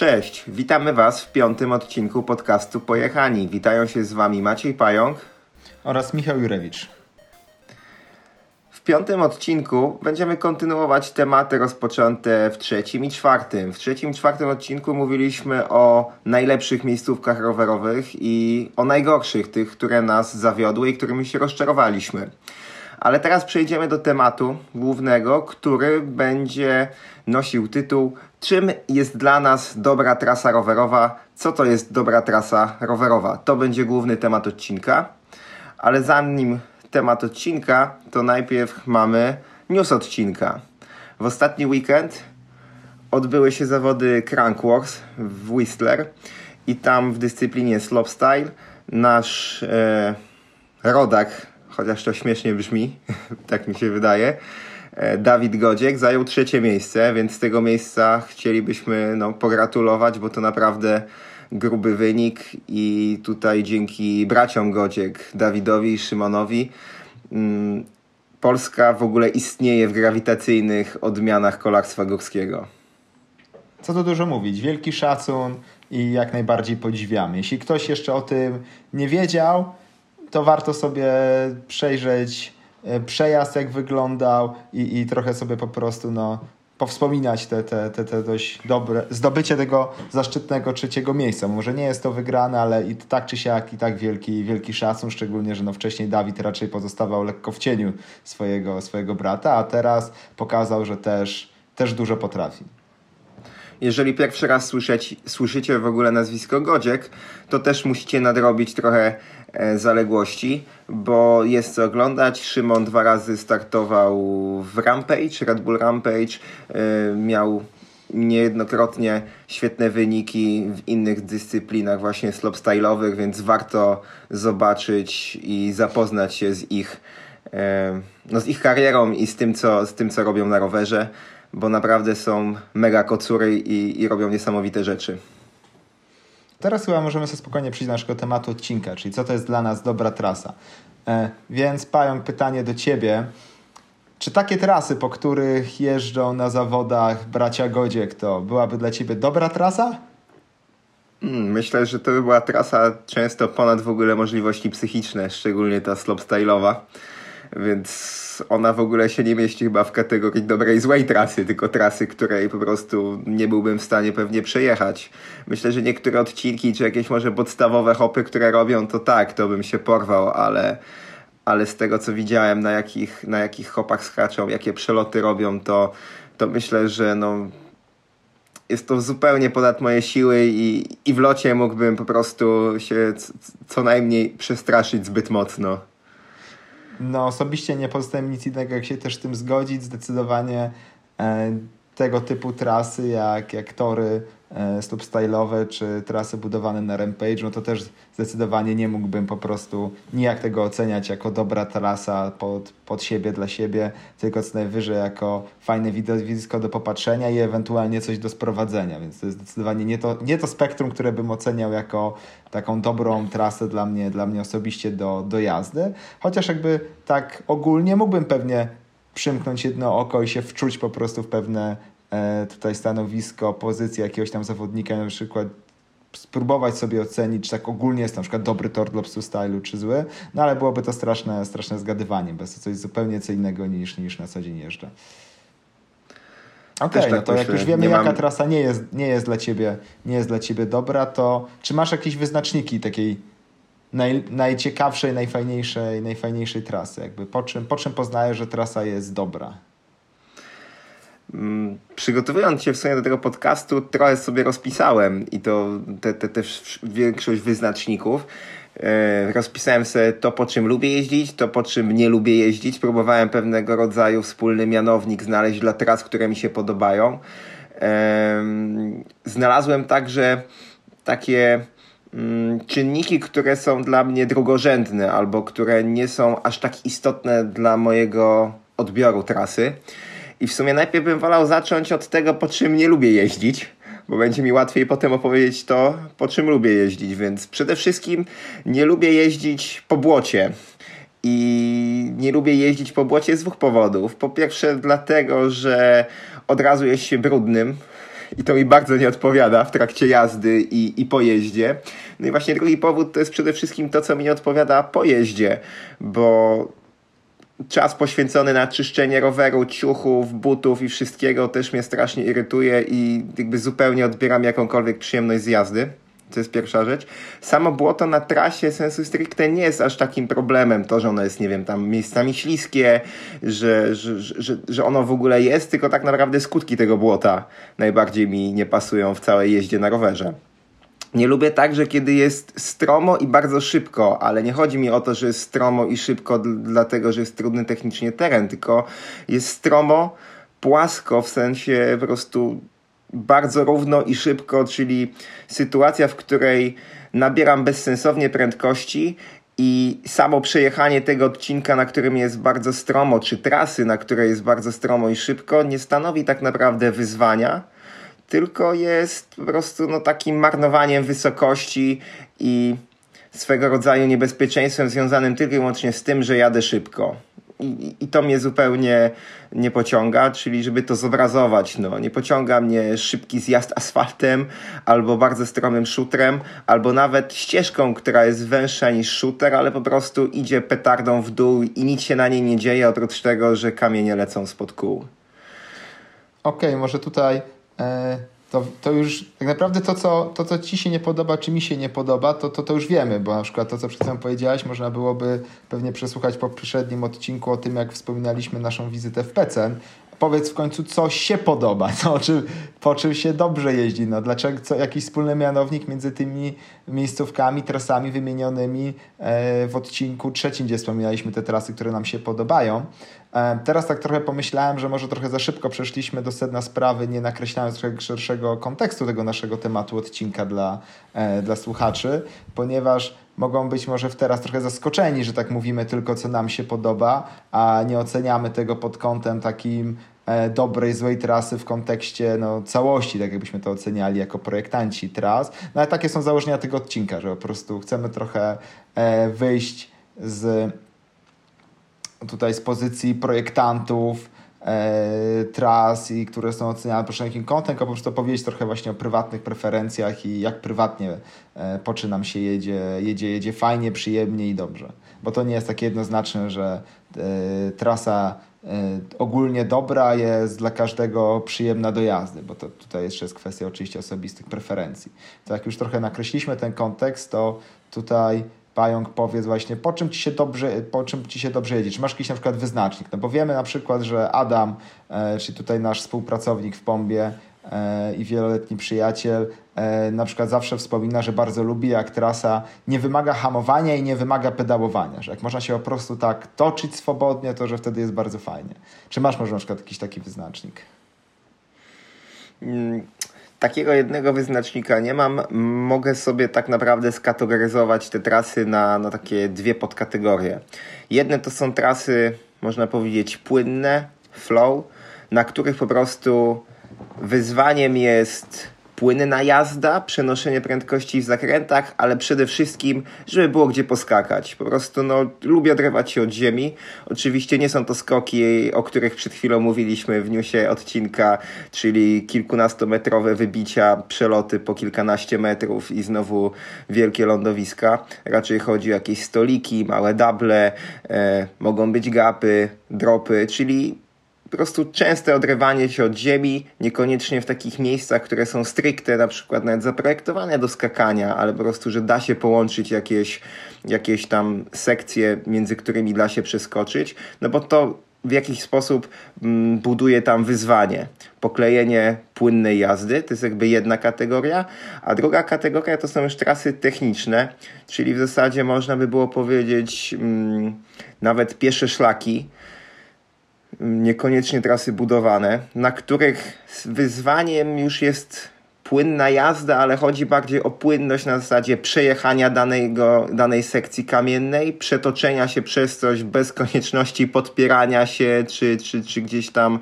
Cześć, witamy Was w piątym odcinku podcastu Pojechani. Witają się z Wami Maciej Pająk oraz Michał Jurewicz. W piątym odcinku będziemy kontynuować tematy rozpoczęte w trzecim i czwartym. W trzecim i czwartym odcinku mówiliśmy o najlepszych miejscówkach rowerowych i o najgorszych, tych, które nas zawiodły i którymi się rozczarowaliśmy. Ale teraz przejdziemy do tematu głównego, który będzie nosił tytuł Czym jest dla nas dobra trasa rowerowa? Co to jest dobra trasa rowerowa? To będzie główny temat odcinka. Ale zanim temat odcinka, to najpierw mamy news odcinka. W ostatni weekend odbyły się zawody Crankworks w Whistler i tam w dyscyplinie slopestyle nasz e, rodak, chociaż to śmiesznie brzmi, tak mi się wydaje, Dawid Godziek zajął trzecie miejsce, więc z tego miejsca chcielibyśmy no, pogratulować, bo to naprawdę gruby wynik i tutaj dzięki braciom Godziek, Dawidowi i Szymonowi, mm, Polska w ogóle istnieje w grawitacyjnych odmianach kolarstwa górskiego. Co tu dużo mówić, wielki szacun i jak najbardziej podziwiamy. Jeśli ktoś jeszcze o tym nie wiedział, to warto sobie przejrzeć e, przejazd, jak wyglądał i, i trochę sobie po prostu no, powspominać te, te, te, te dość dobre, zdobycie tego zaszczytnego trzeciego miejsca. Może nie jest to wygrane, ale i tak czy siak i tak wielki, wielki szacun, szczególnie, że no wcześniej Dawid raczej pozostawał lekko w cieniu swojego, swojego brata, a teraz pokazał, że też, też dużo potrafi. Jeżeli pierwszy raz słyszeć, słyszycie w ogóle nazwisko Godziek, to też musicie nadrobić trochę e, zaległości, bo jest co oglądać. Szymon dwa razy startował w Rampage, Red Bull Rampage, e, miał niejednokrotnie świetne wyniki w innych dyscyplinach właśnie slopestyle'owych, więc warto zobaczyć i zapoznać się z ich, e, no z ich karierą i z tym, co, z tym, co robią na rowerze bo naprawdę są mega kocury i, i robią niesamowite rzeczy. Teraz chyba możemy sobie spokojnie przyjść do naszego tematu odcinka, czyli co to jest dla nas dobra trasa. E, więc Pają, pytanie do Ciebie. Czy takie trasy, po których jeżdżą na zawodach bracia Godziek, to byłaby dla Ciebie dobra trasa? Hmm, myślę, że to by była trasa często ponad w ogóle możliwości psychiczne, szczególnie ta slopestyle'owa więc ona w ogóle się nie mieści chyba w kategorii dobrej złej trasy, tylko trasy, której po prostu nie byłbym w stanie pewnie przejechać. Myślę, że niektóre odcinki, czy jakieś może podstawowe hopy, które robią, to tak, to bym się porwał, ale, ale z tego co widziałem, na jakich, na jakich hopach skaczą, jakie przeloty robią, to, to myślę, że no, jest to zupełnie ponad moje siły i, i w locie mógłbym po prostu się co najmniej przestraszyć zbyt mocno. No osobiście nie pozostaje nic innego, jak się też tym zgodzić. Zdecydowanie e, tego typu trasy, jak, jak tory e, stóp style'owe, czy trasy budowane na Rampage, no to też zdecydowanie nie mógłbym po prostu nijak tego oceniać jako dobra trasa pod, pod siebie, dla siebie, tylko co najwyżej jako fajne widowisko do popatrzenia i ewentualnie coś do sprowadzenia, więc to jest zdecydowanie nie to, nie to spektrum, które bym oceniał jako taką dobrą trasę dla mnie, dla mnie osobiście do, do jazdy, chociaż jakby tak ogólnie mógłbym pewnie przymknąć jedno oko i się wczuć po prostu w pewne tutaj stanowisko, pozycję jakiegoś tam zawodnika, na przykład spróbować sobie ocenić, czy tak ogólnie jest na przykład dobry tor dla psu stylu, czy zły, no ale byłoby to straszne, straszne zgadywanie, bez to coś zupełnie co innego niż, niż na co dzień jeżdżę. Okej, okay, tak no to myślę. jak już wiemy, nie jaka mam... trasa nie jest, nie, jest dla ciebie, nie jest dla ciebie dobra, to czy masz jakieś wyznaczniki takiej naj, najciekawszej, najfajniejszej, najfajniejszej trasy? Jakby po, czym, po czym poznajesz, że trasa jest dobra? Mm, przygotowując się w sumie do tego podcastu, trochę sobie rozpisałem i to te, te, te większość wyznaczników. E, rozpisałem sobie to, po czym lubię jeździć, to, po czym nie lubię jeździć. Próbowałem pewnego rodzaju wspólny mianownik znaleźć dla tras, które mi się podobają. E, znalazłem także takie mm, czynniki, które są dla mnie drugorzędne albo które nie są aż tak istotne dla mojego odbioru trasy. I w sumie najpierw bym wolał zacząć od tego, po czym nie lubię jeździć, bo będzie mi łatwiej potem opowiedzieć to, po czym lubię jeździć. Więc przede wszystkim nie lubię jeździć po błocie. I nie lubię jeździć po błocie z dwóch powodów. Po pierwsze, dlatego, że od razu jest się brudnym i to mi bardzo nie odpowiada w trakcie jazdy i, i po jeździe. No i właśnie drugi powód to jest przede wszystkim to, co mi nie odpowiada po jeździe, bo czas poświęcony na czyszczenie roweru, ciuchów, butów i wszystkiego też mnie strasznie irytuje i jakby zupełnie odbieram jakąkolwiek przyjemność z jazdy. To jest pierwsza rzecz. Samo błoto na trasie sensu stricte nie jest aż takim problemem. To, że ono jest, nie wiem, tam miejscami śliskie, że, że, że, że ono w ogóle jest, tylko tak naprawdę skutki tego błota najbardziej mi nie pasują w całej jeździe na rowerze. Nie lubię także, kiedy jest stromo i bardzo szybko, ale nie chodzi mi o to, że jest stromo i szybko dlatego, że jest trudny technicznie teren, tylko jest stromo, płasko, w sensie po prostu bardzo równo i szybko, czyli sytuacja, w której nabieram bezsensownie prędkości i samo przejechanie tego odcinka, na którym jest bardzo stromo, czy trasy, na której jest bardzo stromo i szybko, nie stanowi tak naprawdę wyzwania, tylko jest po prostu no, takim marnowaniem wysokości i swego rodzaju niebezpieczeństwem związanym tylko i wyłącznie z tym, że jadę szybko. I, I, to mnie zupełnie nie pociąga, czyli żeby to zobrazować, no, nie pociąga mnie szybki zjazd asfaltem, albo bardzo stromym szutrem, albo nawet ścieżką, która jest węższa niż szuter, ale po prostu idzie petardą w dół i nic się na niej nie dzieje, oprócz tego, że kamienie lecą spod kół. Okej, okay, może tutaj to, to już tak naprawdę to co, to, co ci się nie podoba, czy mi się nie podoba, to, to, to już wiemy, bo na przykład to, co przed chwilą powiedziałaś, można byłoby pewnie przesłuchać po poprzednim odcinku o tym, jak wspominaliśmy naszą wizytę w Pecen. Powiedz w końcu, co się podoba, co, czym, po czym się dobrze jeździ, no, dlaczego, co, jakiś wspólny mianownik między tymi miejscówkami, trasami wymienionymi e, w odcinku trzecim, gdzie wspominaliśmy te trasy, które nam się podobają. E, teraz tak trochę pomyślałem, że może trochę za szybko przeszliśmy do sedna sprawy, nie nakreślając trochę szerszego kontekstu tego naszego tematu odcinka dla, e, dla słuchaczy, ponieważ mogą być może teraz trochę zaskoczeni, że tak mówimy tylko co nam się podoba, a nie oceniamy tego pod kątem takim dobrej, złej trasy w kontekście no, całości, tak jakbyśmy to oceniali jako projektanci tras. No ale takie są założenia tego odcinka, że po prostu chcemy trochę wyjść z tutaj z pozycji projektantów e, tras i które są oceniane pod jakim kątem, tylko po prostu powiedzieć trochę właśnie o prywatnych preferencjach i jak prywatnie e, się jedzie, jedzie, jedzie fajnie, przyjemnie i dobrze. Bo to nie jest takie jednoznaczne, że e, trasa e, ogólnie dobra jest dla każdego przyjemna do jazdy, bo to tutaj jeszcze jest kwestia oczywiście osobistych preferencji. To jak już trochę nakreśliliśmy ten kontekst, to tutaj pająk powiedz właśnie, po czym ci się dobrze, po czym ci się dobrze jedzie, czy masz jakiś na przykład wyznacznik, no bo wiemy na przykład, że Adam, e, czyli tutaj nasz współpracownik w Pombie i wieloletni przyjaciel, e, na przykład zawsze wspomina, że bardzo lubi jak trasa nie wymaga hamowania i nie wymaga pedałowania, że jak można się po prostu tak toczyć swobodnie, to że wtedy jest bardzo fajnie. Czy masz może na przykład jakiś taki wyznacznik? Mm takiego jednego wyznacznika nie mam. Mogę sobie tak naprawdę skategoryzować te trasy na, na takie dwie podkategorie. Jedne to są trasy, można powiedzieć, płynne, flow, na których po prostu wyzwaniem jest płynna jazda, przenoszenie prędkości w zakrętach, ale przede wszystkim, żeby było gdzie poskakać. Po prostu no, lubię odrywać się od ziemi. Oczywiście nie są to skoki, o których przed chwilą mówiliśmy w newsie odcinka, czyli kilkunastometrowe wybicia, przeloty po kilkanaście metrów i znowu wielkie lądowiska. Raczej chodzi o jakieś stoliki, małe dable, e, mogą być gapy, dropy, czyli po prostu częste odrywanie się od ziemi, niekoniecznie w takich miejscach, które są stricte na przykład nawet zaprojektowane do skakania, ale po prostu, że da się połączyć jakieś, jakieś tam sekcje, między którymi da się przeskoczyć, no bo to w jakiś sposób mm, buduje tam wyzwanie. Poklejenie płynnej jazdy to jest jakby jedna kategoria, a druga kategoria to są już trasy techniczne, czyli w zasadzie można by było powiedzieć mm, nawet piesze szlaki, niekoniecznie trasy budowane, na których wyzwaniem już jest płynna jazda, ale chodzi bardziej o płynność na zasadzie przejechania danego, danej sekcji kamiennej, przetoczenia się przez coś bez konieczności podpierania się, czy, czy, czy gdzieś tam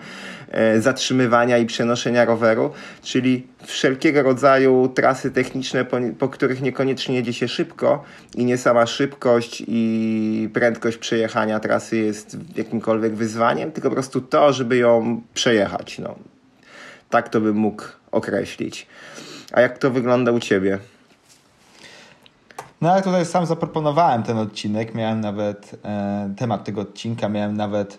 e, zatrzymywania i przenoszenia roweru, czyli wszelkiego rodzaju trasy techniczne, po, po których niekoniecznie jedzie się szybko i nie sama szybkość i prędkość przejechania trasy jest jakimkolwiek wyzwaniem, tylko po prostu to, żeby ją przejechać. No Tak to bym mógł określić. A jak to wygląda u ciebie? No ale tutaj sam zaproponowałem ten odcinek, miałem nawet e, temat tego odcinka, miałem nawet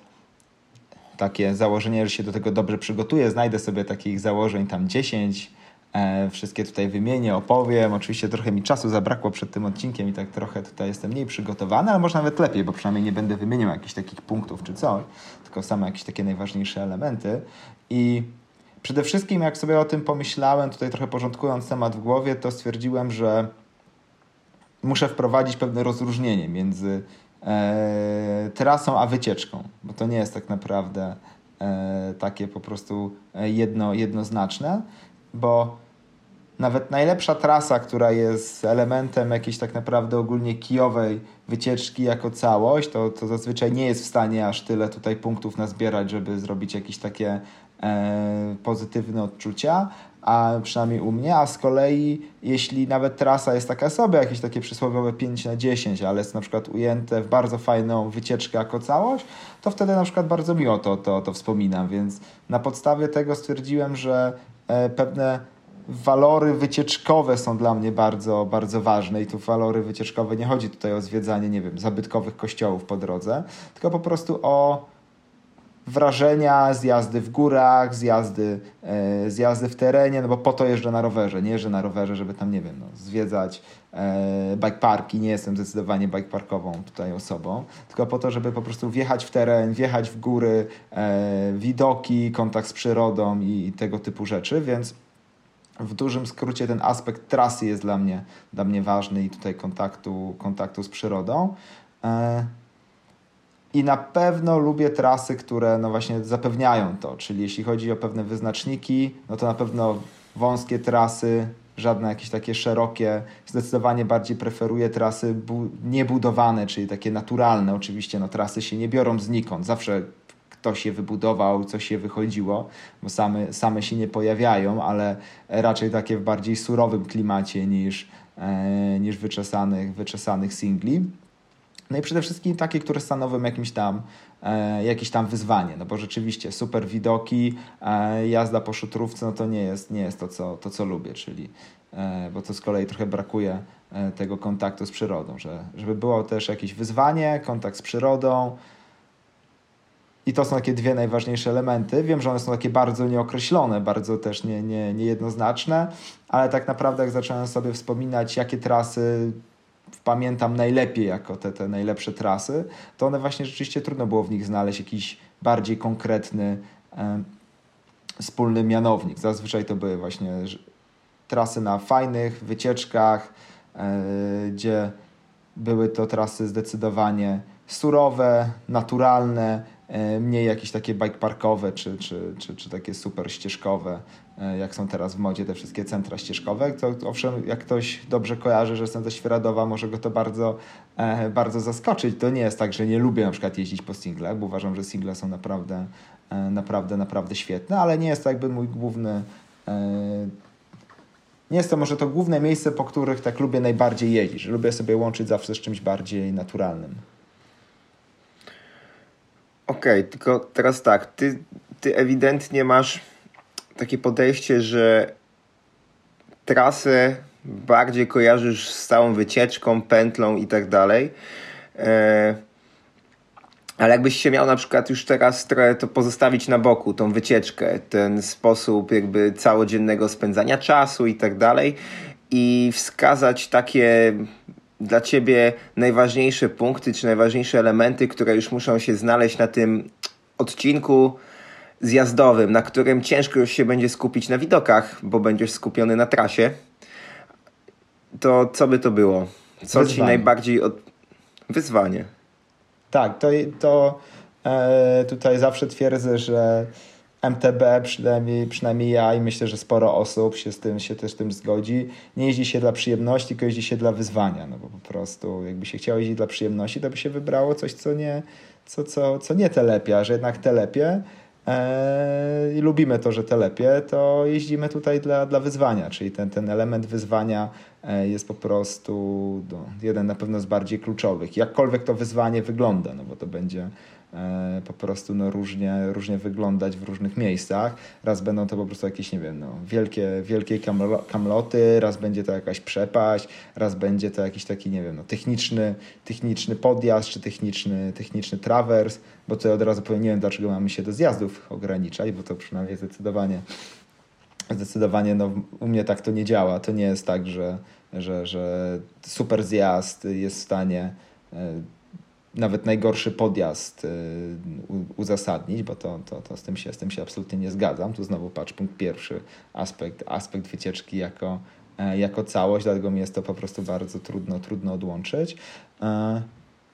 takie założenie, że się do tego dobrze przygotuję, znajdę sobie takich założeń tam 10, e, wszystkie tutaj wymienię, opowiem. Oczywiście trochę mi czasu zabrakło przed tym odcinkiem i tak trochę tutaj jestem mniej przygotowany, ale może nawet lepiej, bo przynajmniej nie będę wymieniał jakichś takich punktów czy coś, tylko same jakieś takie najważniejsze elementy i przede wszystkim jak sobie o tym pomyślałem, tutaj trochę porządkując temat w głowie, to stwierdziłem, że muszę wprowadzić pewne rozróżnienie między e, trasą a wycieczką, bo to nie jest tak naprawdę e, takie po prostu e, jedno, jednoznaczne, bo nawet najlepsza trasa, która jest elementem jakiejś tak naprawdę ogólnie kijowej wycieczki jako całość, to, to zazwyczaj nie jest w stanie aż tyle tutaj punktów nazbierać, żeby zrobić jakieś takie pozytywne odczucia, a przynajmniej u mnie, a z kolei jeśli nawet trasa jest taka sobie, jakieś takie przysłowiowe 5 na 10, ale jest na przykład ujęte w bardzo fajną wycieczkę jako całość, to wtedy na przykład bardzo miło to, to, to wspominam, więc na podstawie tego stwierdziłem, że e, pewne walory wycieczkowe są dla mnie bardzo, bardzo ważne i tu walory wycieczkowe nie chodzi tutaj o zwiedzanie, nie wiem, zabytkowych kościołów po drodze, tylko po prostu o wrażenia z jazdy w górach, z jazdy, e, z jazdy w terenie, no bo po to jeżdżę na rowerze. Nie jeżdżę na rowerze, żeby tam, nie wiem, no, zwiedzać e, bike parki. Nie jestem zdecydowanie bike parkową tutaj osobą, tylko po to, żeby po prostu wjechać w teren, wjechać w góry, e, widoki, kontakt z przyrodą i, tego typu rzeczy, więc w dużym skrócie ten aspekt trasy jest dla mnie, dla mnie ważny i tutaj kontaktu, kontaktu z przyrodą. I na pewno lubię trasy, które no właśnie zapewniają to, czyli jeśli chodzi o pewne wyznaczniki, no to na pewno wąskie trasy, żadne jakieś takie szerokie. Zdecydowanie bardziej preferuję trasy bu niebudowane, czyli takie naturalne. Oczywiście no, trasy się nie biorą znikąd. Zawsze ktoś je wybudował, coś je wychodziło, bo same, same się nie pojawiają, ale raczej takie w bardziej surowym klimacie niż, e, niż wyczesanych, wyczesanych singli. No i przede wszystkim takie, które stanowią jakimś tam, e, jakieś tam wyzwanie, no bo rzeczywiście super widoki, e, jazda po szutrówce, no to nie jest, nie jest to, co, to, co lubię, czyli e, bo to z kolei trochę brakuje e, tego kontaktu z przyrodą, że, żeby było też jakieś wyzwanie, kontakt z przyrodą, i to są takie dwie najważniejsze elementy. Wiem, że one są takie bardzo nieokreślone, bardzo też nie, nie, niejednoznaczne, ale tak naprawdę jak zacząłem sobie wspominać, jakie trasy pamiętam najlepiej jako te, te najlepsze trasy, to one właśnie rzeczywiście trudno było w nich znaleźć jakiś bardziej konkretny e, wspólny mianownik. Zazwyczaj to były właśnie trasy na fajnych wycieczkach, e, gdzie były to trasy zdecydowanie surowe, naturalne, mniej jakieś takie bike parkowe czy, czy, czy, czy takie super ścieżkowe, E, jak są teraz w modzie te wszystkie centra ścieżkowe, to owszem, jak ktoś dobrze kojarzy, że jestem ze Świeradowa, może go to bardzo, e, bardzo zaskoczyć. To nie jest tak, że nie lubię na przykład jeździć po singlach, bo uważam, że single są naprawdę, e, naprawdę, naprawdę świetne, ale nie jest to jakby mój główny nie jest to może to główne miejsce, po których tak lubię najbardziej jeździć, lubię sobie łączyć zawsze z czymś bardziej naturalnym. Okej, okay, tylko teraz tak, ty, ty ewidentnie masz takie podejście, że trasę bardziej kojarzysz z całą wycieczką, pętlą i tak dalej. E, ale jakbyś się miał na przykład już teraz trochę to pozostawić na boku, tą wycieczkę, ten sposób jakby całodziennego spędzania czasu i tak dalej i wskazać takie dla ciebie najważniejsze punkty czy najważniejsze elementy, które już muszą się znaleźć na tym odcinku zjazdowym, na którym ciężko już się będzie skupić na widokach, bo będziesz skupiony na trasie, to co by to było? Co Wyzwanie. ci najbardziej od... Wyzwanie. Tak, to, to e, tutaj zawsze twierdzę, że MTB, przynajmniej, przynajmniej ja i myślę, że sporo osób się z tym się też z tym zgodzi. Nie jeździ się dla przyjemności, tylko jeździ się dla wyzwania, no bo po prostu jakby się chciało jeździć dla przyjemności, to by się wybrało coś, co nie, co, co, co nie telepia, że jednak telepie E, i lubimy to, że telepie, to jeździmy tutaj dla, dla wyzwania, czyli ten, ten element wyzwania e, jest po prostu no, jeden na pewno z bardziej kluczowych. Jakkolwiek to wyzwanie wygląda, no bo to będzie po prostu no, różnie, różnie wyglądać w różnych miejscach. Raz będą to po prostu jakieś, nie wiem, no, wielkie, wielkie kamloty, raz będzie to jakaś przepaść, raz będzie to jakiś taki, nie wiem, no, techniczny, techniczny podjazd, czy techniczny, techniczny trawers, bo to od razu powiem, nie wiem, dlaczego mamy się do zjazdów ograniczać, bo to przynajmniej zdecydowanie zdecydowanie no, u mnie tak to nie działa. To nie jest tak, że, że, że super zjazd jest w stanie e, nawet najgorszy podjazd e, uzasadnić, bo to, to, to z, tym się, z tym się absolutnie nie zgadzam. Tu znowu patrz, punkt pierwszy, aspekt, aspekt wycieczki jako, e, jako całość, dlatego mi jest to po prostu bardzo trudno, trudno odłączyć.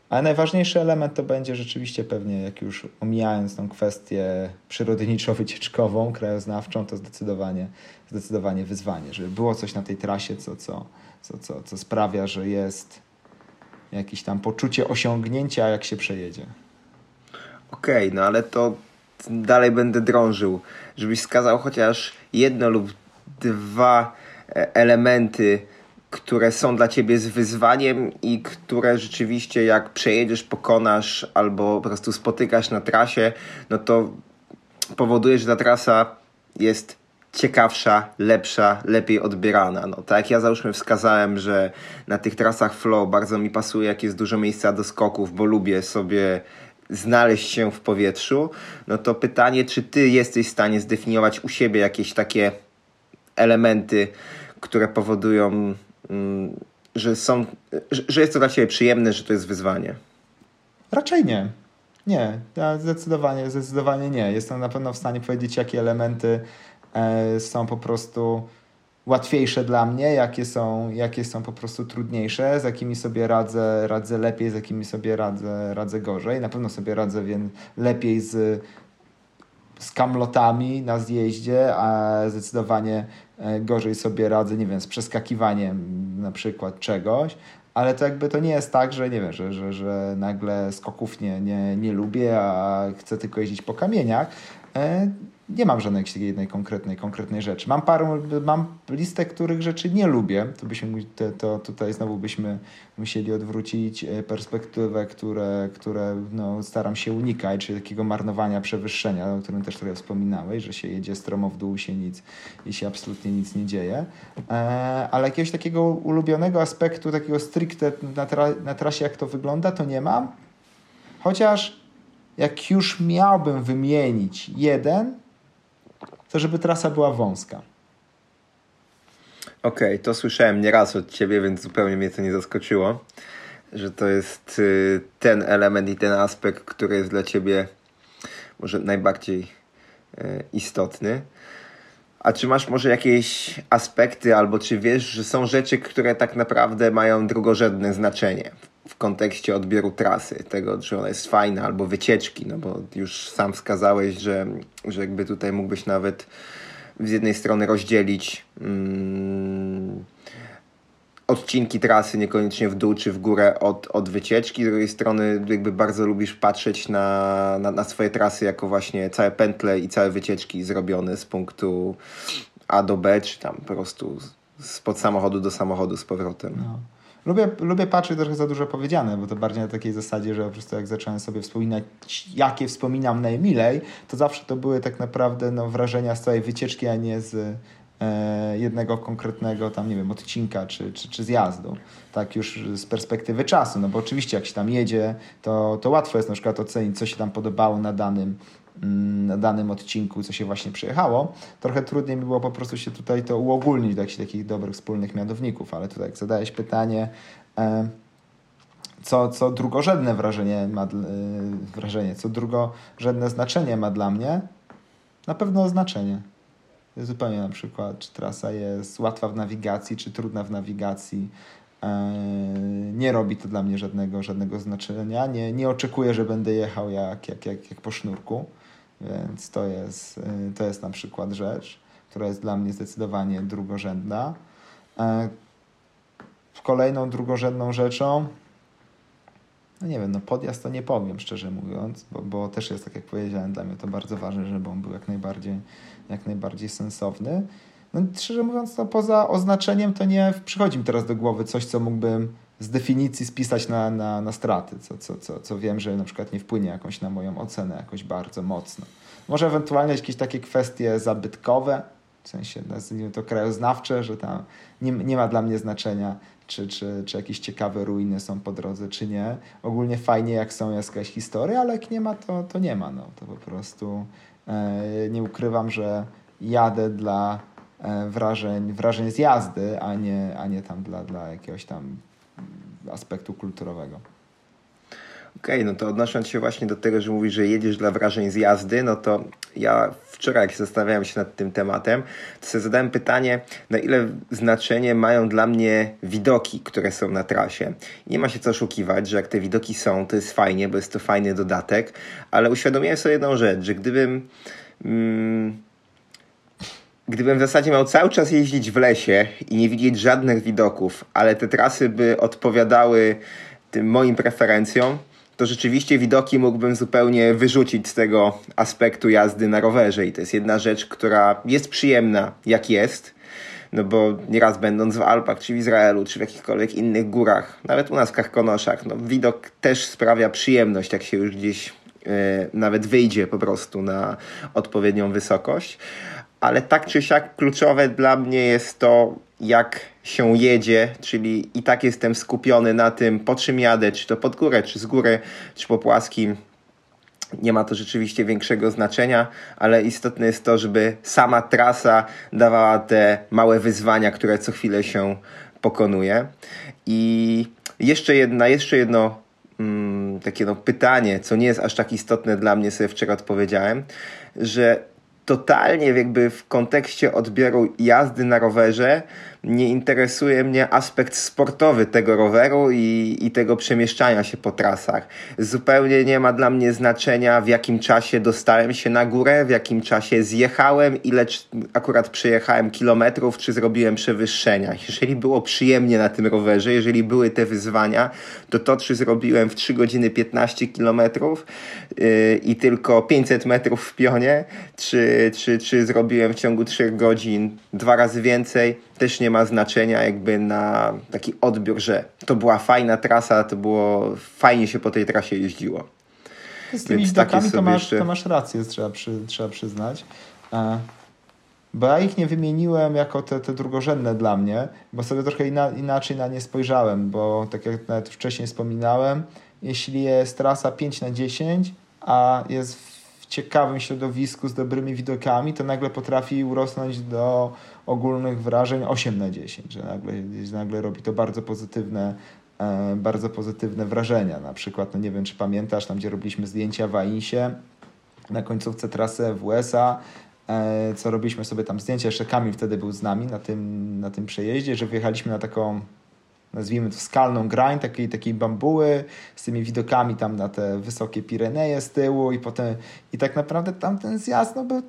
Ale najważniejszy element to będzie rzeczywiście pewnie, jak już omijając tą kwestię przyrodniczo-wycieczkową, krajoznawczą, to zdecydowanie, zdecydowanie wyzwanie, żeby było coś na tej trasie, co, co, co, co, co sprawia, że jest jakieś tam poczucie osiągnięcia, jak się przejedzie. Okej, okay, no ale to dalej będę drążył, żebyś wskazał chociaż jedno lub dwa e, elementy, które są dla ciebie z wyzwaniem i które rzeczywiście jak przejedziesz, pokonasz albo po prostu spotykasz na trasie, no to powoduje, że ta trasa jest ciekawsza, lepsza, lepiej odbierana. No, tak jak ja załóżmy wskazałem, że na tych trasach flow bardzo mi pasuje, jak jest dużo miejsca do skoków, bo lubię sobie znaleźć się w powietrzu, no to pytanie, czy ty jesteś w stanie zdefiniować u siebie jakieś takie elementy, które powodują, mm, że są, że jest to dla ciebie przyjemne, że to jest wyzwanie? Raczej nie. Nie, ja zdecydowanie, zdecydowanie nie. Jestem na pewno w stanie powiedzieć, jakie elementy są po prostu łatwiejsze dla mnie, jakie są, jakie są po prostu trudniejsze, z jakimi sobie radzę, radzę lepiej, z jakimi sobie radzę, radzę gorzej. Na pewno sobie radzę więc lepiej z, z kamlotami na zjeździe, a zdecydowanie e, gorzej sobie radzę, nie wiem, z przeskakiwaniem na przykład czegoś, ale to jakby to nie jest tak, że nie wiem, że, że, że nagle skoków nie, nie, nie lubię, a chcę tylko jeździć po kamieniach. Nie mam żadnej jednej konkretnej, konkretnej rzeczy. Mam parę, mam listę, których rzeczy nie lubię. To, byśmy, to, to tutaj znowu byśmy musieli odwrócić e, perspektywę, które, które no, staram się unikać, czyli takiego marnowania przewyższenia, o którym też trochę wspominałeś, że się jedzie stromo w dół się nic i się absolutnie nic nie dzieje. E, ale jakiegoś takiego ulubionego aspektu, takiego stricte na, tra na trasie, jak to wygląda, to nie mam. Chociaż jak już miałbym wymienić jeden, to żeby trasa była wąska. Okej, okay, to słyszałem nieraz od ciebie, więc zupełnie mnie to nie zaskoczyło, że to jest y, ten element i ten aspekt, który jest dla ciebie może najbardziej y, istotny. A czy masz może jakieś aspekty, albo czy wiesz, że są rzeczy, które tak naprawdę mają drugorzędne znaczenie w kontekście odbioru trasy, tego, czy ona jest fajna, albo wycieczki, no bo już sam wskazałeś, że, że jakby tutaj mógłbyś nawet z jednej strony rozdzielić mm, odcinki trasy niekoniecznie w dół czy w górę od, od wycieczki, z drugiej strony jakby bardzo lubisz patrzeć na, na, na swoje trasy jako właśnie całe pętle i całe wycieczki zrobione z punktu A do B, czy tam po prostu spod samochodu do samochodu z powrotem. No. Lubię, lubię patrzeć trochę za dużo powiedziane, bo to bardziej na takiej zasadzie, że po prostu jak zacząłem sobie wspominać, jakie wspominam najmilej, to zawsze to były tak naprawdę no, wrażenia z całej wycieczki, a nie z e, jednego konkretnego tam, nie wiem, odcinka czy, czy, czy zjazdu. Tak już z perspektywy czasu, no bo oczywiście jak się tam jedzie, to, to łatwo jest na przykład ocenić, co się tam podobało na danym na danym odcinku, co się właśnie przyjechało. Trochę trudniej mi było po prostu się tutaj to uogólnić do jakichś takich dobrych wspólnych mianowników, ale tutaj jak zadałeś pytanie, e, co, co drugorzędne wrażenie ma, e, wrażenie, co drugorzędne znaczenie ma dla mnie, na pewno znaczenie. Zupełnie na przykład, czy trasa jest łatwa w nawigacji, czy trudna w nawigacji. E, nie robi to dla mnie żadnego, żadnego znaczenia. Nie, nie oczekuję, że będę jechał jak, jak, jak, jak po sznurku. Więc to jest, y, to jest na przykład rzecz, która jest dla mnie zdecydowanie drugorzędna. E, kolejną drugorzędną rzeczą, no nie wiem, no podjazd to nie powiem, szczerze mówiąc, bo, bo też jest, tak jak powiedziałem, dla mnie to bardzo ważne, żeby on był jak najbardziej, jak najbardziej sensowny. No szczerze mówiąc, to poza oznaczeniem to nie przychodzi mi teraz do głowy coś, co mógłbym z definicji spisać na, na, na straty, co, co, co, co wiem, że na przykład nie wpłynie jakoś na moją ocenę jakoś bardzo mocno. Może ewentualnie jakieś takie kwestie zabytkowe, w sensie nazwijmy to krajoznawcze, że tam nie, nie ma dla mnie znaczenia, czy, czy, czy jakieś ciekawe ruiny są po drodze, czy nie. Ogólnie fajnie, jak są jakaś historia, ale jak nie ma, to, to nie ma. No. To po prostu e, nie ukrywam, że jadę dla e, wrażeń, wrażeń z jazdy, a nie, a nie tam dla, dla jakiegoś tam aspektu kulturowego. Okej, okay, no to odnosząc się właśnie do tego, że mówisz, że jedziesz dla wrażeń z jazdy, no to ja wczoraj, jak zastanawiałem się nad tym tematem, to sobie zadałem pytanie, na ile znaczenie mają dla mnie widoki, które są na trasie. Nie ma się co oszukiwać, że jak te widoki są, to jest fajnie, bo jest to fajny dodatek, ale uświadomiłem sobie jedną rzecz, że gdybym... Mm, gdybym w zasadzie miał cały czas jeździć w lesie i nie widzieć żadnych widoków, ale te trasy by odpowiadały tym moim preferencjom, to rzeczywiście widoki mógłbym zupełnie wyrzucić z tego aspektu jazdy na rowerze. I to jest jedna rzecz, która jest przyjemna, jak jest. No bo nieraz będąc w Alpach, czy w Izraelu, czy w jakichkolwiek innych górach, nawet u nas w Karkonoszach, no widok też sprawia przyjemność, jak się już gdzieś e, nawet wyjdzie po prostu na odpowiednią wysokość. Ale tak czy siak kluczowe dla mnie jest to, jak się jedzie, czyli i tak jestem skupiony na tym, po czym jadę, czy to pod górę, czy z góry, czy po płaskim. Nie ma to rzeczywiście większego znaczenia, ale istotne jest to, żeby sama trasa dawała te małe wyzwania, które co chwilę się pokonuje. I jeszcze, jedna, jeszcze jedno mm, takie no, pytanie, co nie jest aż tak istotne dla mnie, sobie wczoraj odpowiedziałem, że totalnie jakby w kontekście odbioru jazdy na rowerze nie interesuje mnie aspekt sportowy tego roweru i, i tego przemieszczania się po trasach. Zupełnie nie ma dla mnie znaczenia, w jakim czasie dostałem się na górę, w jakim czasie zjechałem, ile akurat przejechałem kilometrów, czy zrobiłem przewyższenia. Jeżeli było przyjemnie na tym rowerze, jeżeli były te wyzwania, to to, czy zrobiłem w 3 godziny 15 kilometrów yy, i tylko 500 metrów w pionie, czy, czy, czy zrobiłem w ciągu 3 godzin dwa razy więcej, też nie ma znaczenia jakby na taki odbiór, że to była fajna trasa, to było fajnie się po tej trasie jeździło. Z tymi Więc widokami to masz, jeszcze... to masz rację, trzeba, przy, trzeba przyznać. E, bo ja ich nie wymieniłem jako te, te drugorzędne dla mnie, bo sobie trochę ina, inaczej na nie spojrzałem, bo tak jak nawet wcześniej wspominałem, jeśli jest trasa 5 na 10, a jest w ciekawym środowisku z dobrymi widokami, to nagle potrafi urosnąć do ogólnych wrażeń 8 na 10, że nagle, nagle robi to bardzo pozytywne, e, bardzo pozytywne wrażenia. Na przykład, no nie wiem, czy pamiętasz, tam gdzie robiliśmy zdjęcia w Ainsie, na końcówce trasy w USA, e, co robiliśmy sobie tam zdjęcia, jeszcze Kamil wtedy był z nami na tym, na tym przejeździe, że wyjechaliśmy na taką nazwijmy to skalną grań, takiej, takiej bambuły z tymi widokami tam na te wysokie Pireneje z tyłu i potem i tak naprawdę tam ten zjazd no, był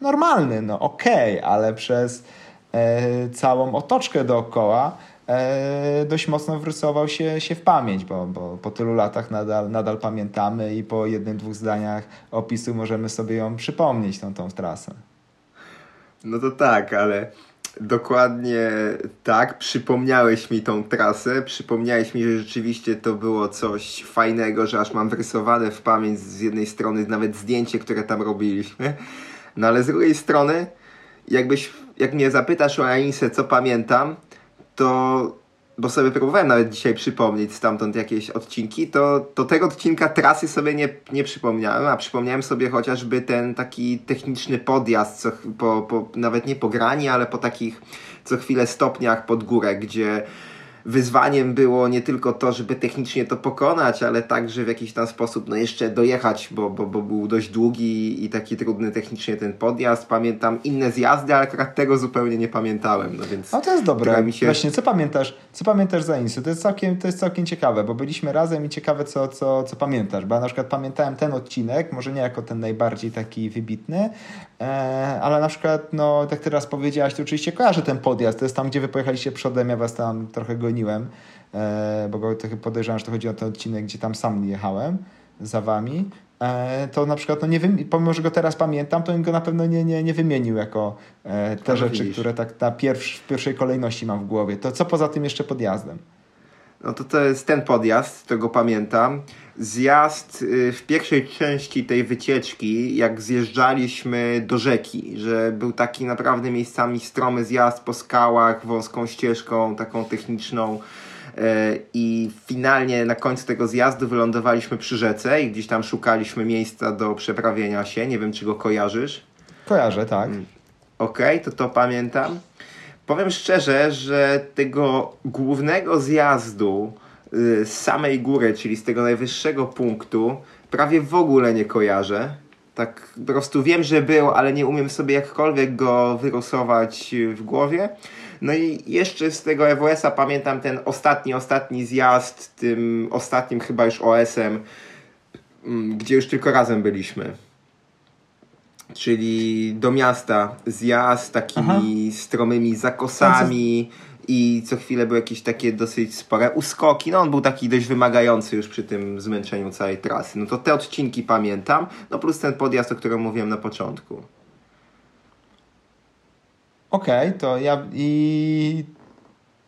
normalny, no okej, okay, ale przez e, całą otoczkę dookoła e, dość mocno wrysował się, się w pamięć, bo, bo po tylu latach nadal, nadal pamiętamy i po jednym, dwóch zdaniach opisu możemy sobie ją przypomnieć, tą, tą trasę. No to tak, ale dokładnie tak, przypomniałeś mi tą trasę, przypomniałeś mi, że rzeczywiście to było coś fajnego, że aż mam wyrysowane w pamięć z jednej strony nawet zdjęcie, które tam robiliśmy, no ale z drugiej strony, jakbyś, jak mnie zapytasz o Anisę, co pamiętam, to bo sobie próbowałem nawet dzisiaj przypomnieć stamtąd jakieś odcinki, to, to tego odcinka trasy sobie nie, nie przypomniałem, a przypomniałem sobie chociażby ten taki techniczny podjazd, co, po, po, nawet nie po grani, ale po takich co chwilę stopniach pod górę, gdzie wyzwaniem było nie tylko to, żeby technicznie to pokonać, ale także w jakiś tam sposób no jeszcze dojechać, bo, bo, bo był dość długi i taki trudny technicznie ten podjazd. Pamiętam inne zjazdy, ale akurat tego zupełnie nie pamiętałem. No, więc no to jest dobre. Mi się... Właśnie, co pamiętasz, co pamiętasz za Insu? To jest całkiem, to jest całkiem ciekawe, bo byliśmy razem i ciekawe, co, co, co pamiętasz. Bo ja na przykład pamiętałem ten odcinek, może nie jako ten najbardziej taki wybitny, e, ale na przykład, no tak teraz powiedziałaś, to oczywiście kojarzę ten podjazd. To jest tam, gdzie wy pojechaliście przodem, ja was tam trochę go goniłem, e, bo podejrzewam, że to chodzi o ten odcinek, gdzie tam sam jechałem za wami, e, to na przykład, no nie pomimo, że go teraz pamiętam, to bym go na pewno nie, nie, nie wymienił jako e, te rzeczy, widzisz. które tak na pierwsz, w pierwszej kolejności mam w głowie. To co poza tym jeszcze podjazdem? No to to jest ten podjazd, tego pamiętam. Zjazd y, w pierwszej części tej wycieczki, jak zjeżdżaliśmy do rzeki, że był taki naprawdę miejscami stromy zjazd po skałach, wąską ścieżką, taką techniczną. E, I finalnie na końcu tego zjazdu wylądowaliśmy przy rzece i gdzieś tam szukaliśmy miejsca do przeprawienia się. Nie wiem, czy go kojarzysz. Kojarzę, tak. Okej, to to pamiętam. Powiem szczerze, że tego głównego zjazdu y, z samej góry, czyli z tego najwyższego punktu, prawie w ogóle nie kojarzę. Tak po prostu wiem, że był, ale nie umiem sobie jakkolwiek go wyrosować w głowie. No i jeszcze z tego EWS-a pamiętam ten ostatni, ostatni zjazd, tym ostatnim chyba już OS-em, mm, gdzie już tylko razem byliśmy. Czyli do miasta zjazd takimi stromymi zakosami i co chwilę były jakieś takie dosyć spore uskoki. No on był taki dość wymagający już przy tym zmęczeniu całej trasy. No to te odcinki pamiętam, no plus ten podjazd, o którym mówiłem na początku. Okej, to ja i,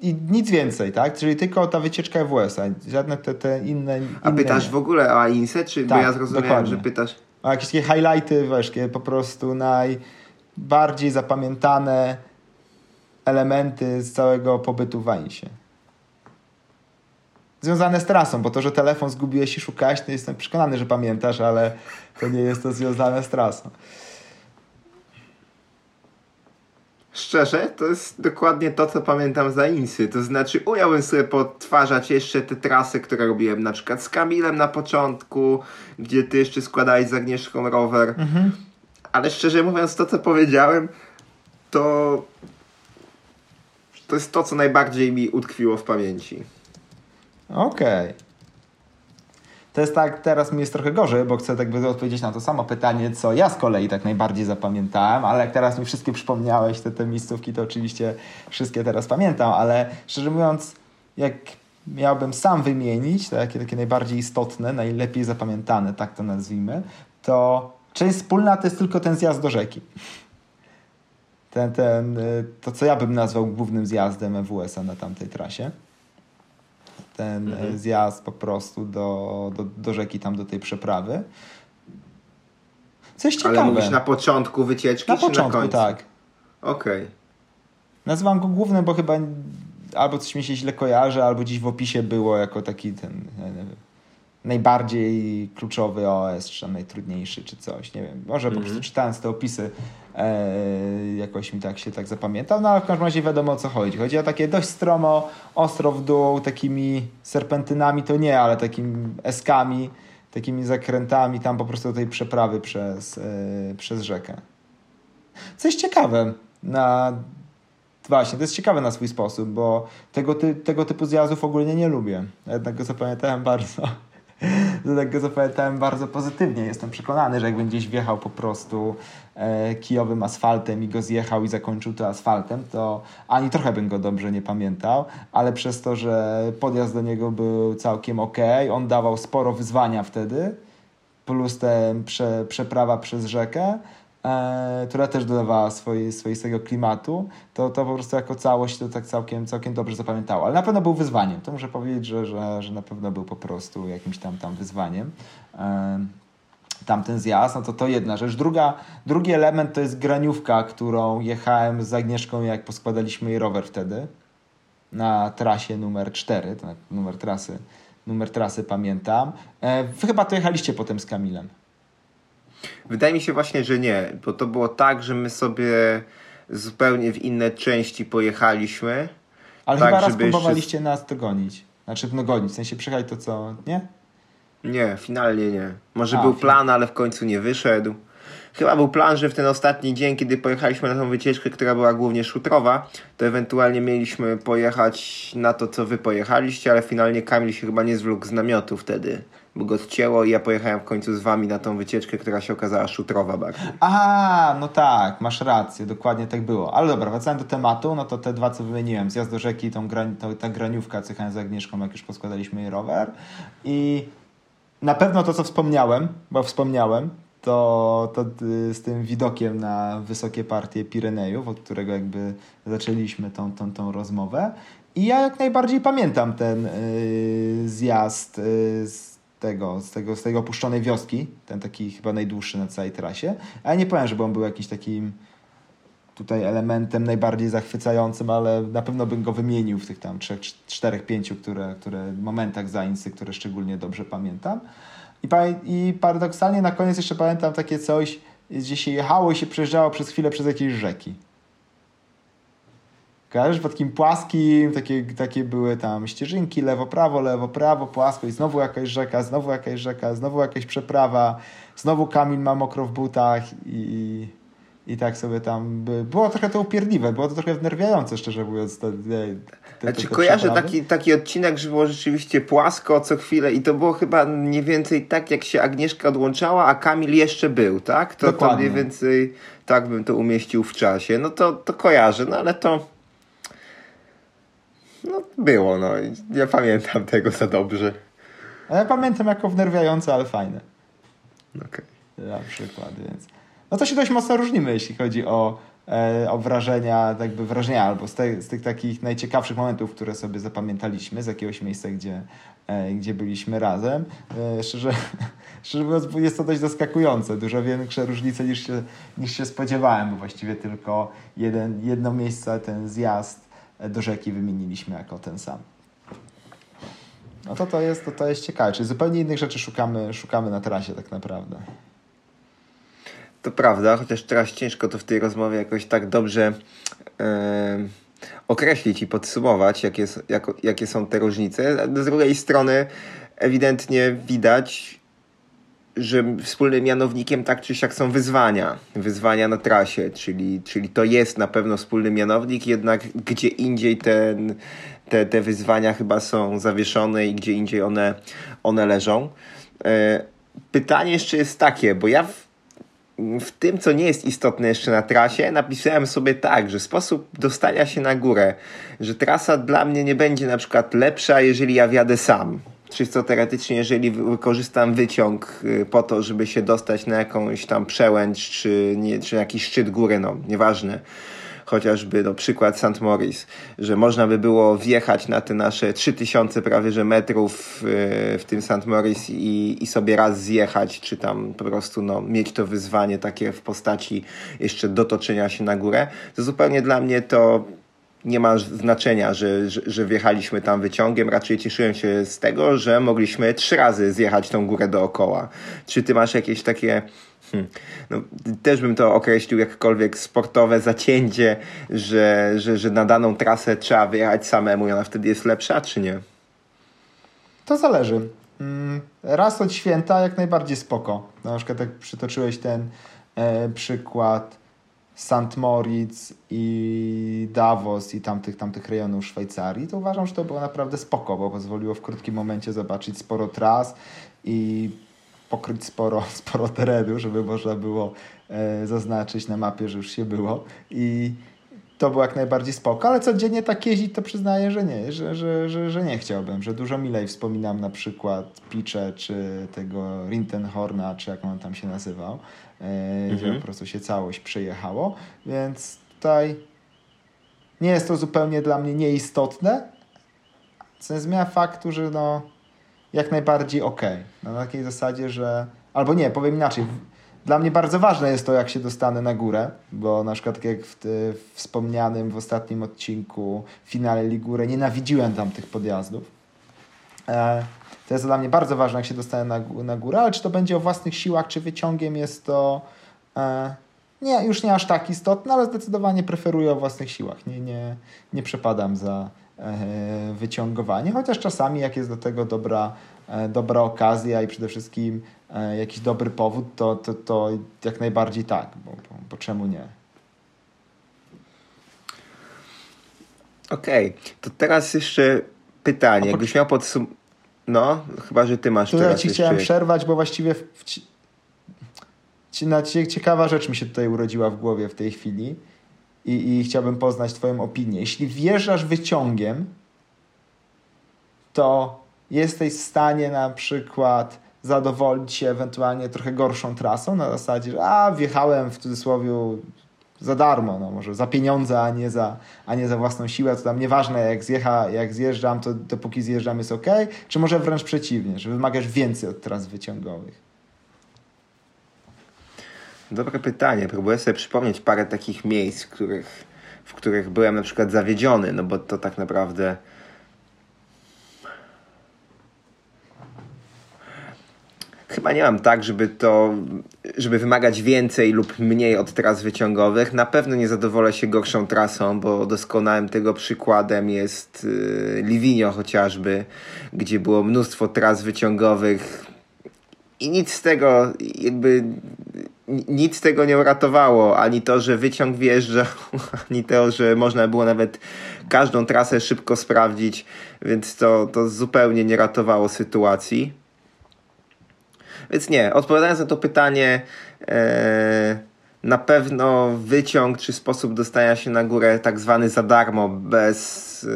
i nic więcej, tak? Czyli tylko ta wycieczka EWS-a, żadne te, te inne, inne A pytasz w ogóle o AINSE, czy bo Tak, ja zrozumiałem, dokładnie. że pytasz... A jakieś takie highlighty, wiesz, po prostu najbardziej zapamiętane elementy z całego pobytu w Ainsie. Związane z trasą, bo to, że telefon zgubiłeś i szukałeś, to jestem przekonany, że pamiętasz, ale to nie jest to związane z trasą. Szczerze, to jest dokładnie to, co pamiętam z AINSy. To znaczy, umiałbym sobie podtwarzać jeszcze te trasy, które robiłem na przykład z Kamilem na początku, gdzie ty jeszcze składałeś z Agnieszką rower. Ale szczerze mówiąc, to co powiedziałem, to to jest to, co najbardziej mi utkwiło w pamięci. Okej. To jest tak, teraz mi jest trochę gorzej, bo chcę tak odpowiedzieć na to samo pytanie, co ja z kolei tak najbardziej zapamiętałem, ale jak teraz mi wszystkie przypomniałeś, te, te miejscówki, to oczywiście wszystkie teraz pamiętam, ale szczerze mówiąc, jak miałbym sam wymienić, takie, takie najbardziej istotne, najlepiej zapamiętane, tak to nazwijmy, to część wspólna to jest tylko ten zjazd do rzeki. Ten, ten, y, to, co ja bym nazwał głównym zjazdem EWS-a na tamtej trasie ten e, zjazd po prostu do, do, do rzeki, tam do tej przeprawy. Coś ciekawe. Ale mówisz na początku wycieczki, Na na początku, końcu? tak. Okej. Nazywam go głównym, bo chyba albo coś mi się źle kojarzy, albo gdzieś w opisie było jako taki ten najbardziej kluczowy OS, czy tam najtrudniejszy, czy coś. Nie wiem. Może po prostu czytając te opisy e, jakoś mi tak się tak zapamiętał. No ale w każdym razie wiadomo o co chodzi. Chodzi o takie dość stromo, ostro w dół, takimi serpentynami to nie, ale takimi eskami, takimi zakrętami tam po prostu do tej przeprawy przez, e, przez rzekę. Coś ciekawe na Właśnie, to jest ciekawe na swój sposób, bo tego, ty, tego typu zjazdów ogólnie nie lubię. Jednak go zapamiętałem bardzo. Jednak go zapamiętałem bardzo pozytywnie. Jestem przekonany, że jakbym gdzieś wjechał po prostu e, kijowym asfaltem i go zjechał i zakończył to asfaltem, to ani trochę bym go dobrze nie pamiętał, ale przez to, że podjazd do niego był całkiem ok, on dawał sporo wyzwania wtedy, plus te prze, przeprawa przez rzekę, która też dodawała swojej, swoistego klimatu, to, to po prostu jako całość to tak całkiem, całkiem dobrze zapamiętało. Ale na pewno był wyzwaniem. To muszę powiedzieć, że, że, że na pewno był po prostu jakimś tam, tam wyzwaniem. E, tamten zjazd, no to to jedna rzecz. Druga, drugi element to jest graniówka, którą jechałem z Agnieszką, jak poskładaliśmy jej rower wtedy na trasie numer 4, to numer trasy, numer trasy pamiętam. E, wy chyba to jechaliście potem z Kamilem. Wydaje mi się właśnie, że nie, bo to było tak, że my sobie zupełnie w inne części pojechaliśmy. Ale Tak, chyba raz żeby jeszcze- próbowaliście nas dogonić. Znaczy no gonić, w sensie przyjechać to co, nie? Nie, finalnie nie. Może A, był plan, ale w końcu nie wyszedł. Chyba był plan, że w ten ostatni dzień, kiedy pojechaliśmy na tą wycieczkę, która była głównie szutrowa, to ewentualnie mieliśmy pojechać na to, co wy pojechaliście, ale finalnie Kamil się chyba nie zwlókł z namiotu wtedy, bo go odcięło i ja pojechałem w końcu z wami na tą wycieczkę, która się okazała szutrowa bardziej. A, no tak, masz rację, dokładnie tak było. Ale dobra, wracając do tematu, no to te dwa, co wymieniłem, zjazd do rzeki, tą to, ta graniówka, co z Agnieszką, jak już poskładaliśmy jej rower. I na pewno to, co wspomniałem, bo wspomniałem, to, to y, z tym widokiem na wysokie partie Pirenejów, od którego jakby zaczęliśmy tą, tą, tą rozmowę. I ja jak najbardziej pamiętam ten zjazd z tego, z tego, z tego opuszczonej wioski, ten taki chyba najdłuższy na całej trasie, ale nie powiem, żeby on był jakiś takim tutaj elementem najbardziej zachwycającym, ale na pewno bym go wymienił w tych tam trzech, czterech, pięciu, które, które momentach zainsy, które szczególnie dobrze pamiętam. I, I paradoksalnie na koniec jeszcze pamiętam takie coś, gdzie się jechało i się przejeżdżało przez chwilę przez jakieś rzeki. Kojarzysz? Po takim płaskim, takie, takie były tam ścieżynki, lewo, prawo, lewo, prawo, płasko i znowu jakaś rzeka, znowu jakaś rzeka, znowu jakaś przeprawa, znowu Kamil ma mokro w butach i, i tak sobie tam by... było trochę to upierdliwe, było to trochę wnerwiające, szczerze mówiąc. Te, te, te, znaczy, kojarzę taki, taki odcinek, że było rzeczywiście płasko co chwilę i to było chyba mniej więcej tak, jak się Agnieszka odłączała, a Kamil jeszcze był, tak? To, to mniej więcej tak bym to umieścił w czasie. No to, to kojarzę, no ale to no było, no. Ja pamiętam tego za dobrze. A ja pamiętam jako wnerwiające, ale fajne. Okej. Okay. Na przykład, więc... No to się dość mocno różnimy, jeśli chodzi o, e, o wrażenia, jakby wrażenia, albo z, te, z tych takich najciekawszych momentów, które sobie zapamiętaliśmy z jakiegoś miejsca, gdzie, e, gdzie byliśmy razem. E, szczerze, szczerze mówiąc, jest to dość zaskakujące. Dużo większe różnice niż się, niż się spodziewałem, bo właściwie tylko jeden, jedno miejsce, ten zjazd do rzeki wymieniliśmy jako ten sam. No to to jest, to, to jest ciekawe, czyli zupełnie innych rzeczy szukamy, szukamy na trasie tak naprawdę. To prawda, chociaż teraz ciężko to w tej rozmowie jakoś tak dobrze e, określić i podsumować, jakie, jak, jakie są te różnice. Z drugiej strony ewidentnie widać, że wspólnym mianownikiem tak czy siak są wyzwania. Wyzwania na trasie, czyli, czyli to jest na pewno wspólny mianownik, jednak gdzie indziej ten, te, te wyzwania chyba są zawieszone i gdzie indziej one, one leżą. E, pytanie jeszcze jest takie, bo ja w, w tym, co nie jest istotne jeszcze na trasie, napisałem sobie tak, że sposób dostania się na górę, że trasa dla mnie nie będzie na przykład lepsza, jeżeli ja wjadę sam czysto teoretycznie, jeżeli wykorzystam wyciąg y, po to, żeby się dostać na jakąś tam przełęcz, czy, nie, czy jakiś szczyt góry, no nieważne, chociażby no, przykład St. Maurice, że można by było wjechać na te nasze 3000 prawie że metrów y, w tym St. Maurice i, i sobie raz zjechać, czy tam po prostu no, mieć to wyzwanie takie w postaci jeszcze dotoczenia się na górę, to zupełnie dla mnie to nie ma znaczenia, że, że, że wjechaliśmy tam wyciągiem. Raczej cieszyłem się z tego, że mogliśmy trzy razy zjechać tą górę dookoła. Czy ty masz jakieś takie. Hmm, no, też bym to określił jakkolwiek sportowe zacięcie, że, że, że na daną trasę trzeba wyjechać samemu i ona wtedy jest lepsza, czy nie? To zależy. Mm, raz od święta jak najbardziej spoko. Na przykład jak przytoczyłeś ten e, przykład St. Moritz i Davos i tamtych, tamtych rejonów Szwajcarii, to uważam, że to było naprawdę spoko, bo pozwoliło w krótkim momencie zobaczyć sporo tras i pokryć sporo, sporo terenu, żeby można było e, zaznaczyć na mapie, że już się było i to było jak najbardziej spoko, ale codziennie tak jeździć to przyznaję, że nie, że, że, że, że nie chciałbym, że dużo milej wspominam na przykład Picze, czy tego Rintenhorna, czy jak on tam się nazywał, E, mhm. że po prostu się całość przejechało, więc tutaj nie jest to zupełnie dla mnie nieistotne, co nie zmienia faktu, że no jak najbardziej ok. No, na takiej zasadzie, że albo nie, powiem inaczej. Dla mnie bardzo ważne jest to, jak się dostanę na górę, bo na przykład tak jak w, w wspomnianym w ostatnim odcinku finale Ligurę nienawidziłem tam tych podjazdów. E, to jest dla mnie bardzo ważne, jak się dostanę na, na górę, ale czy to będzie o własnych siłach, czy wyciągiem, jest to e, nie, już nie aż tak istotne, ale zdecydowanie preferuję o własnych siłach. Nie, nie, nie przepadam za e, wyciągowanie, chociaż czasami jak jest do tego dobra, e, dobra okazja i przede wszystkim e, jakiś dobry powód, to, to, to jak najbardziej tak, bo, bo, bo czemu nie? Okej, okay. to teraz jeszcze pytanie. Jakbyś miał podsumować no, chyba, że ty masz Tutaj teraz ci chciałem jeszcze... przerwać, bo właściwie w, ci, ci, ciekawa rzecz mi się tutaj urodziła w głowie w tej chwili i, i chciałbym poznać twoją opinię. Jeśli wjeżdżasz wyciągiem, to jesteś w stanie na przykład zadowolić się ewentualnie trochę gorszą trasą na zasadzie, że a wjechałem w cudzysłowie za darmo, no może za pieniądze, a nie za, a nie za własną siłę, to tam nieważne jak, zjecha, jak zjeżdżam, to dopóki zjeżdżam jest ok, czy może wręcz przeciwnie, że wymagasz więcej od tras wyciągowych? Dobre pytanie. Próbuję sobie przypomnieć parę takich miejsc, których, w których byłem na przykład zawiedziony, no bo to tak naprawdę chyba nie mam tak, żeby to, żeby wymagać więcej lub mniej od tras wyciągowych. Na pewno nie zadowolę się gorszą trasą, bo doskonałym tego przykładem jest y, Livigno chociażby, gdzie było mnóstwo tras wyciągowych i nic z tego jakby nic tego nie uratowało. Ani to, że wyciąg wjeżdżał, ani to, że można było nawet każdą trasę szybko sprawdzić, więc to, to zupełnie nie ratowało sytuacji. Więc nie, odpowiadając na to pytanie, e, na pewno wyciąg czy sposób dostania się na górę tak zwany za darmo, bez,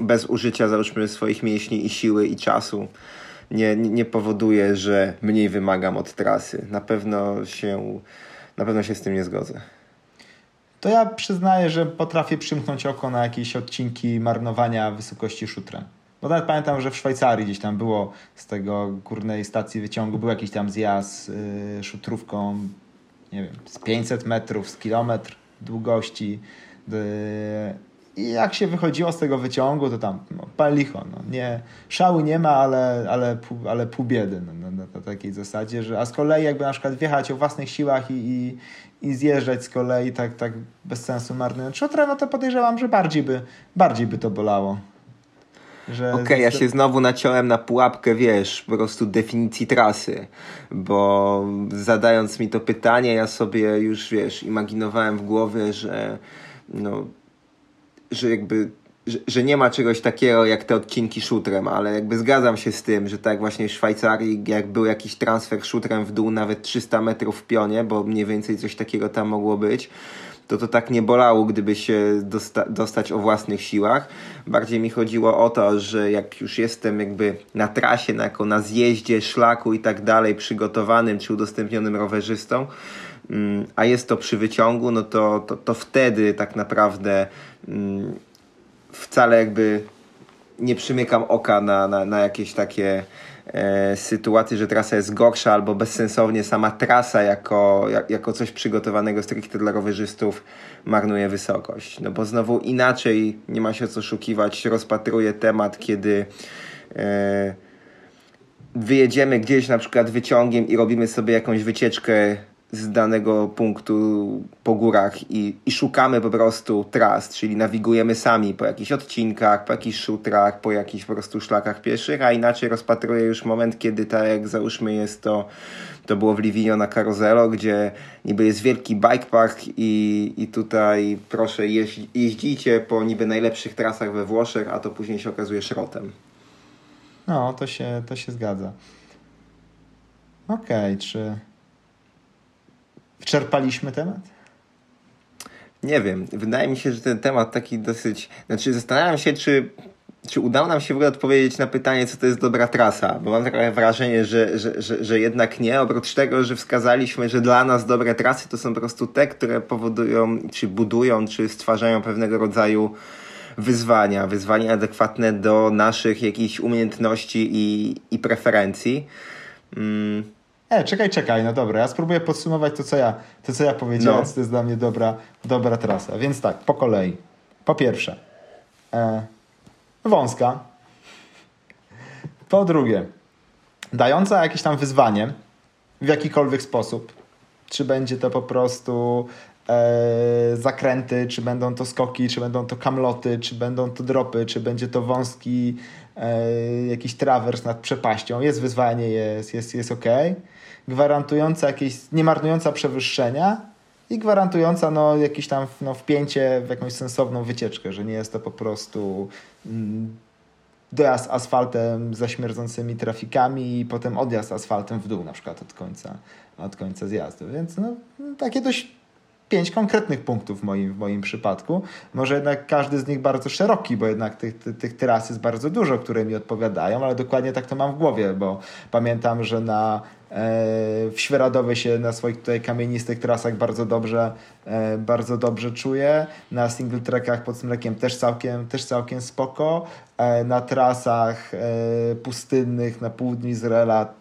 bez użycia załóżmy swoich mięśni i siły i czasu, nie, nie powoduje, że mniej wymagam od trasy. Na pewno się, na pewno się z tym nie zgodzę. To ja przyznaję, że potrafię przymknąć oko na jakieś odcinki marnowania wysokości szutrem. Bo nawet pamiętam, że w Szwajcarii gdzieś tam było z tego górnej stacji wyciągu, był jakiś tam zjazd yy, szutrówką, nie wiem, z 500 metrów, z kilometr długości. Yy, I jak się wychodziło z tego wyciągu, to tam no, palicho. No, nie, szału nie ma, ale, ale, pół, ale pół biedy no, na, na, takiej zasadzie, że a z kolei jakby na przykład wjechać o własnych siłach i, i, i zjeżdżać z kolei tak, tak bez sensu marnując szutrę, no to podejrzewam, że bardziej by, bardziej by to bolało. Okej, okay, ja się znowu naciąłem na pułapkę, wiesz, po prostu definicji trasy, bo zadając mi to pytanie, ja sobie już, wiesz, imaginowałem w głowie, że no, że jakby że, że, nie ma czegoś takiego jak te odcinki shooterem, ale jakby zgadzam się z tym, że tak właśnie w Szwajcarii, jak był jakiś transfer shooterem w dół, nawet 300 metrów w pionie, bo mniej więcej coś takiego tam mogło być, to to tak nie bolało, gdyby się dosta dostać o własnych siłach. Bardziej mi chodziło o to, że jak już jestem jakby na trasie, na, na zjeździe, szlaku i tak dalej, przygotowanym czy udostępnionym rowerzystą, mm, a jest to przy wyciągu, no to, to, to wtedy tak naprawdę mm, wcale jakby nie przymykam oka na, na, na jakieś takie e, sytuacje, że trasa jest gorsza albo bezsensownie sama trasa jako, jak, jako coś przygotowanego stricte dla rowerzystów marnuje wysokość. No bo znowu inaczej, nie ma się co szukiwać, rozpatruję temat, kiedy e, wyjedziemy gdzieś na przykład wyciągiem i robimy sobie jakąś wycieczkę z danego punktu po górach i, i szukamy po prostu tras, czyli nawigujemy sami po jakichś odcinkach, po jakichś szutrach, po jakichś po prostu szlakach pieszych, a inaczej rozpatruję już moment, kiedy tak jak załóżmy jest to to było w Livigno na Carozelo, gdzie niby jest wielki bike park i, i tutaj proszę jeź, jeździcie po niby najlepszych trasach we Włoszech, a to później się okazuje szrotem. No, to się, to się zgadza. Okej, okay, czy Wyczerpaliśmy temat? Nie wiem. Wydaje mi się, że ten temat taki dosyć. Znaczy, zastanawiam się, czy, czy udało nam się w ogóle odpowiedzieć na pytanie, co to jest dobra trasa, bo mam takie wrażenie, że, że, że, że jednak nie. Oprócz tego, że wskazaliśmy, że dla nas dobre trasy to są po prostu te, które powodują, czy budują, czy stwarzają pewnego rodzaju wyzwania, wyzwania adekwatne do naszych jakichś umiejętności i, i preferencji. Mm E, czekaj, czekaj, no dobra, ja spróbuję podsumować to, co ja, to, co ja powiedziałem, no. to jest dla mnie dobra, dobra trasa. Więc tak, po kolei. Po pierwsze, e, wąska. Po drugie, dająca jakieś tam wyzwanie w jakikolwiek sposób. Czy będzie to po prostu zakręty, czy będą to skoki, czy będą to kamloty, czy będą to dropy, czy będzie to wąski e, jakiś trawers nad przepaścią. Jest wyzwanie, jest, jest, jest ok gwarantująca jakieś, nie marnująca przewyższenia i gwarantująca no, jakieś tam no, wpięcie w jakąś sensowną wycieczkę, że nie jest to po prostu mm, dojazd asfaltem za śmierdzącymi trafikami i potem odjazd asfaltem w dół na przykład od końca, od końca zjazdu. Więc no, takie dość pięć konkretnych punktów w moim, w moim przypadku. Może jednak każdy z nich bardzo szeroki, bo jednak tych, tych, tych tras jest bardzo dużo, które mi odpowiadają, ale dokładnie tak to mam w głowie, bo pamiętam, że na w Świeradowie się na swoich tutaj kamienistych trasach bardzo dobrze, bardzo dobrze czuję. Na single trackach pod Smrekiem też całkiem, też całkiem spoko. Na trasach pustynnych na południu Izraela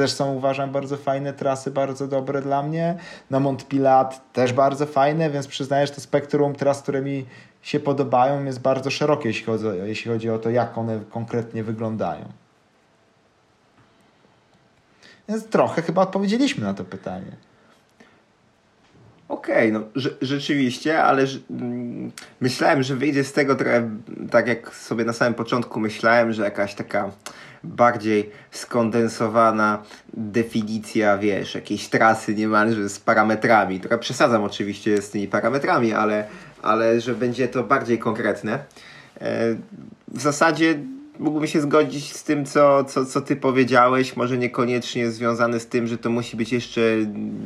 też są uważam bardzo fajne trasy, bardzo dobre dla mnie. Na Montpilat też bardzo fajne, więc przyznaję, że to spektrum tras, które mi się podobają jest bardzo szerokie, jeśli chodzi, jeśli chodzi o to, jak one konkretnie wyglądają. Więc trochę chyba odpowiedzieliśmy na to pytanie. Okej, okay, no rzeczywiście, ale myślałem, że wyjdzie z tego trochę tak jak sobie na samym początku myślałem, że jakaś taka bardziej skondensowana definicja, wiesz, jakiejś trasy niemalże z parametrami. Trochę przesadzam oczywiście z tymi parametrami, ale, ale że będzie to bardziej konkretne. E, w zasadzie mógłbym się zgodzić z tym, co, co, co ty powiedziałeś, może niekoniecznie związane z tym, że to musi być jeszcze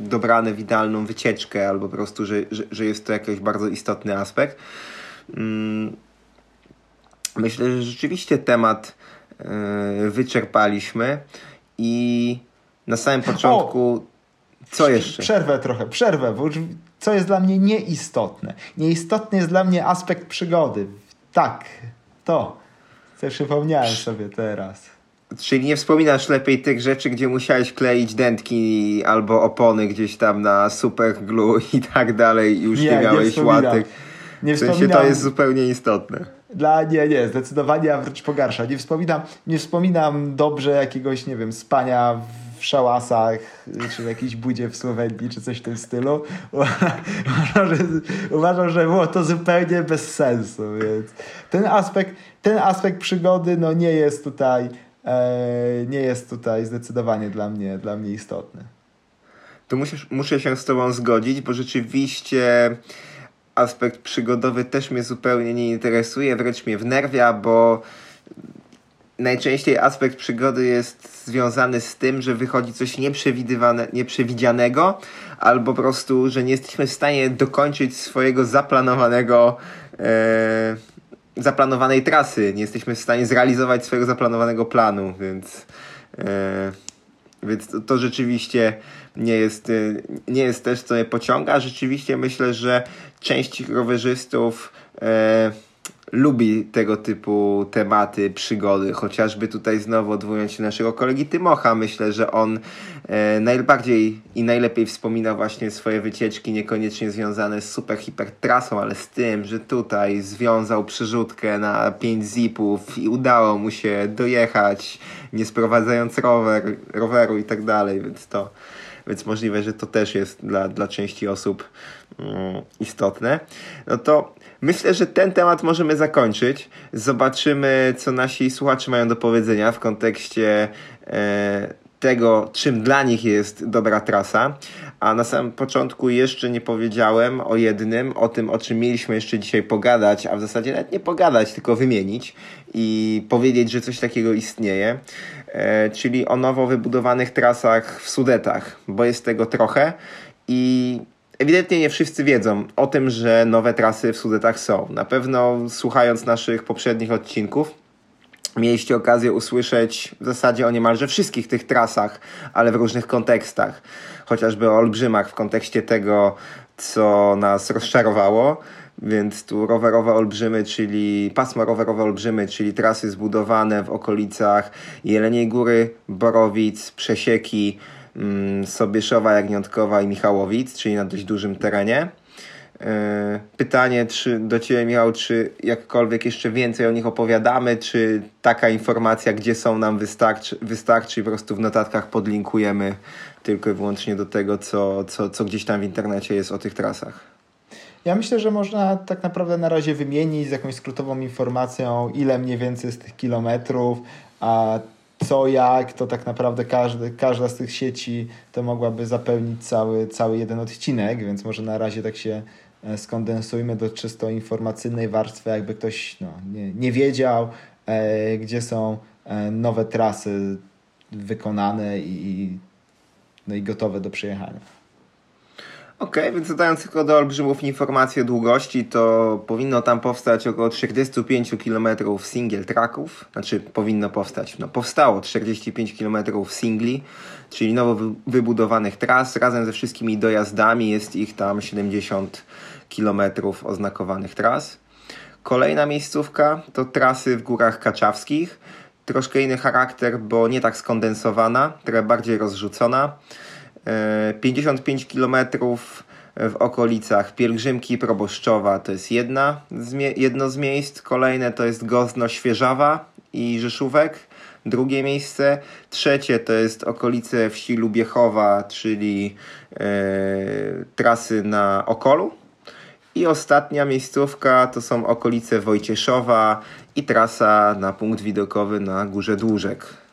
dobrane w idealną wycieczkę, albo po prostu, że, że, że jest to jakiś bardzo istotny aspekt. Mm, myślę, że rzeczywiście temat wyczerpaliśmy i na samym początku o! co jeszcze? Przerwę trochę, przerwę, bo co jest dla mnie nieistotne. Nieistotny jest dla mnie aspekt przygody. Tak, to. Co przypomniałem sobie teraz. Czyli nie wspominasz lepiej tych rzeczy, gdzie musiałeś kleić dętki albo opony gdzieś tam na super glue i tak dalej i już nie, nie miałeś nie łatek. Nie w sensie to jest zupełnie istotne. Dla nie, nie, zdecydowanie, a wręcz pogarsza. Nie wspominam, nie wspominam dobrze jakiegoś, nie wiem, spania w szałasach, czy w jakiejś budzie w Słowenii, czy coś w tym stylu. Uważam, że, uważam, że było to zupełnie bez sensu, więc ten aspekt, ten aspekt przygody no, nie jest tutaj e, nie jest tutaj zdecydowanie dla mnie, dla mnie istotny. To musisz, muszę się z tobą zgodzić, bo rzeczywiście aspekt przygodowy też mnie zupełnie nie interesuje, wręcz mnie wnerwia, bo najczęściej aspekt przygody jest związany z tym, że wychodzi coś nieprzewidywane, nieprzewidzianego, albo po prostu, że nie jesteśmy w stanie dokończyć swojego zaplanowanego e, zaplanowanej trasy. Nie jesteśmy w stanie zrealizować swojego zaplanowanego planu, więc, e, więc to, to, rzeczywiście nie jest, e, nie jest też, co mnie pociąga. Rzeczywiście myślę, że część rowerzystów e, lubi tego typu tematy, przygody, chociażby tutaj znowu odwołując się naszego kolegi Tymocha, myślę, że on e, najbardziej i najlepiej wspomina właśnie swoje wycieczki, niekoniecznie związane z super hiper trasą, ale z tym, że tutaj związał przerzutkę na 5 zipów i udało mu się dojechać, nie sprowadzając rower, roweru i tak dalej, więc to więc możliwe, że to też jest dla, dla części osób mm, istotne. No to Myślę, że ten temat możemy zakończyć. Zobaczymy, co nasi słuchacze mają do powiedzenia w kontekście e, tego, czym dla nich jest dobra trasa. A na samym początku jeszcze nie powiedziałem o jednym, o tym, o czym mieliśmy jeszcze dzisiaj pogadać, a w zasadzie nawet nie pogadać, tylko wymienić i powiedzieć, że coś takiego istnieje, e, czyli o nowo wybudowanych trasach w Sudetach, bo jest tego trochę i Ewidentnie nie wszyscy wiedzą o tym, że nowe trasy w Sudetach są. Na pewno słuchając naszych poprzednich odcinków, mieliście okazję usłyszeć w zasadzie o niemalże wszystkich tych trasach, ale w różnych kontekstach. Chociażby o olbrzymach w kontekście tego, co nas rozczarowało. Więc tu rowerowe olbrzymy, czyli pasmo rowerowe olbrzymy, czyli trasy zbudowane w okolicach Jeleniej Góry, Borowic, Przesieki, Sobieszowa, Jagniątkowa i Michałowic, czyli na dość dużym terenie. E, pytanie czy, do Ciebie, Michał, czy jakkolwiek jeszcze więcej o nich opowiadamy, czy taka informacja, gdzie są nam wystarczy, wystarczy i po prostu w notatkach podlinkujemy tylko i wyłącznie do tego, co, co, co gdzieś tam w internecie jest o tych trasach? Ja myślę, że można tak naprawdę na razie wymienić z jakąś skrótową informacją, ile mniej więcej z tych kilometrów, a co, jak, to tak naprawdę każdy, każda z tych sieci to mogłaby zapełnić cały, cały jeden odcinek, więc może na razie tak się e, skondensujmy do czysto informacyjnej warstwy, jakby ktoś no, nie, nie wiedział, e, gdzie są e, nowe trasy wykonane i, no i gotowe do przejechania. Okej, okay, więc dodając tylko do olbrzymów informacje o długości, to powinno tam powstać około 45 km single tracków, znaczy powinno powstać, no powstało 45 km singli, czyli nowo wybudowanych tras, razem ze wszystkimi dojazdami jest ich tam 70 km oznakowanych tras. Kolejna miejscówka to trasy w Górach Kaczawskich, troszkę inny charakter, bo nie tak skondensowana, trochę bardziej rozrzucona. 55 e, km w okolicach Pielgrzymki Proboszczowa to jest jedna, jedno z miejsc. Kolejne to jest Gozno Świeżawa i Rzeszówek. Drugie miejsce. Trzecie to jest okolice wsi Lubiechowa, czyli e, trasy na Okolu. I ostatnia miejscówka to są okolice Wojcieszowa i trasa na punkt widokowy na Górze Dłużek.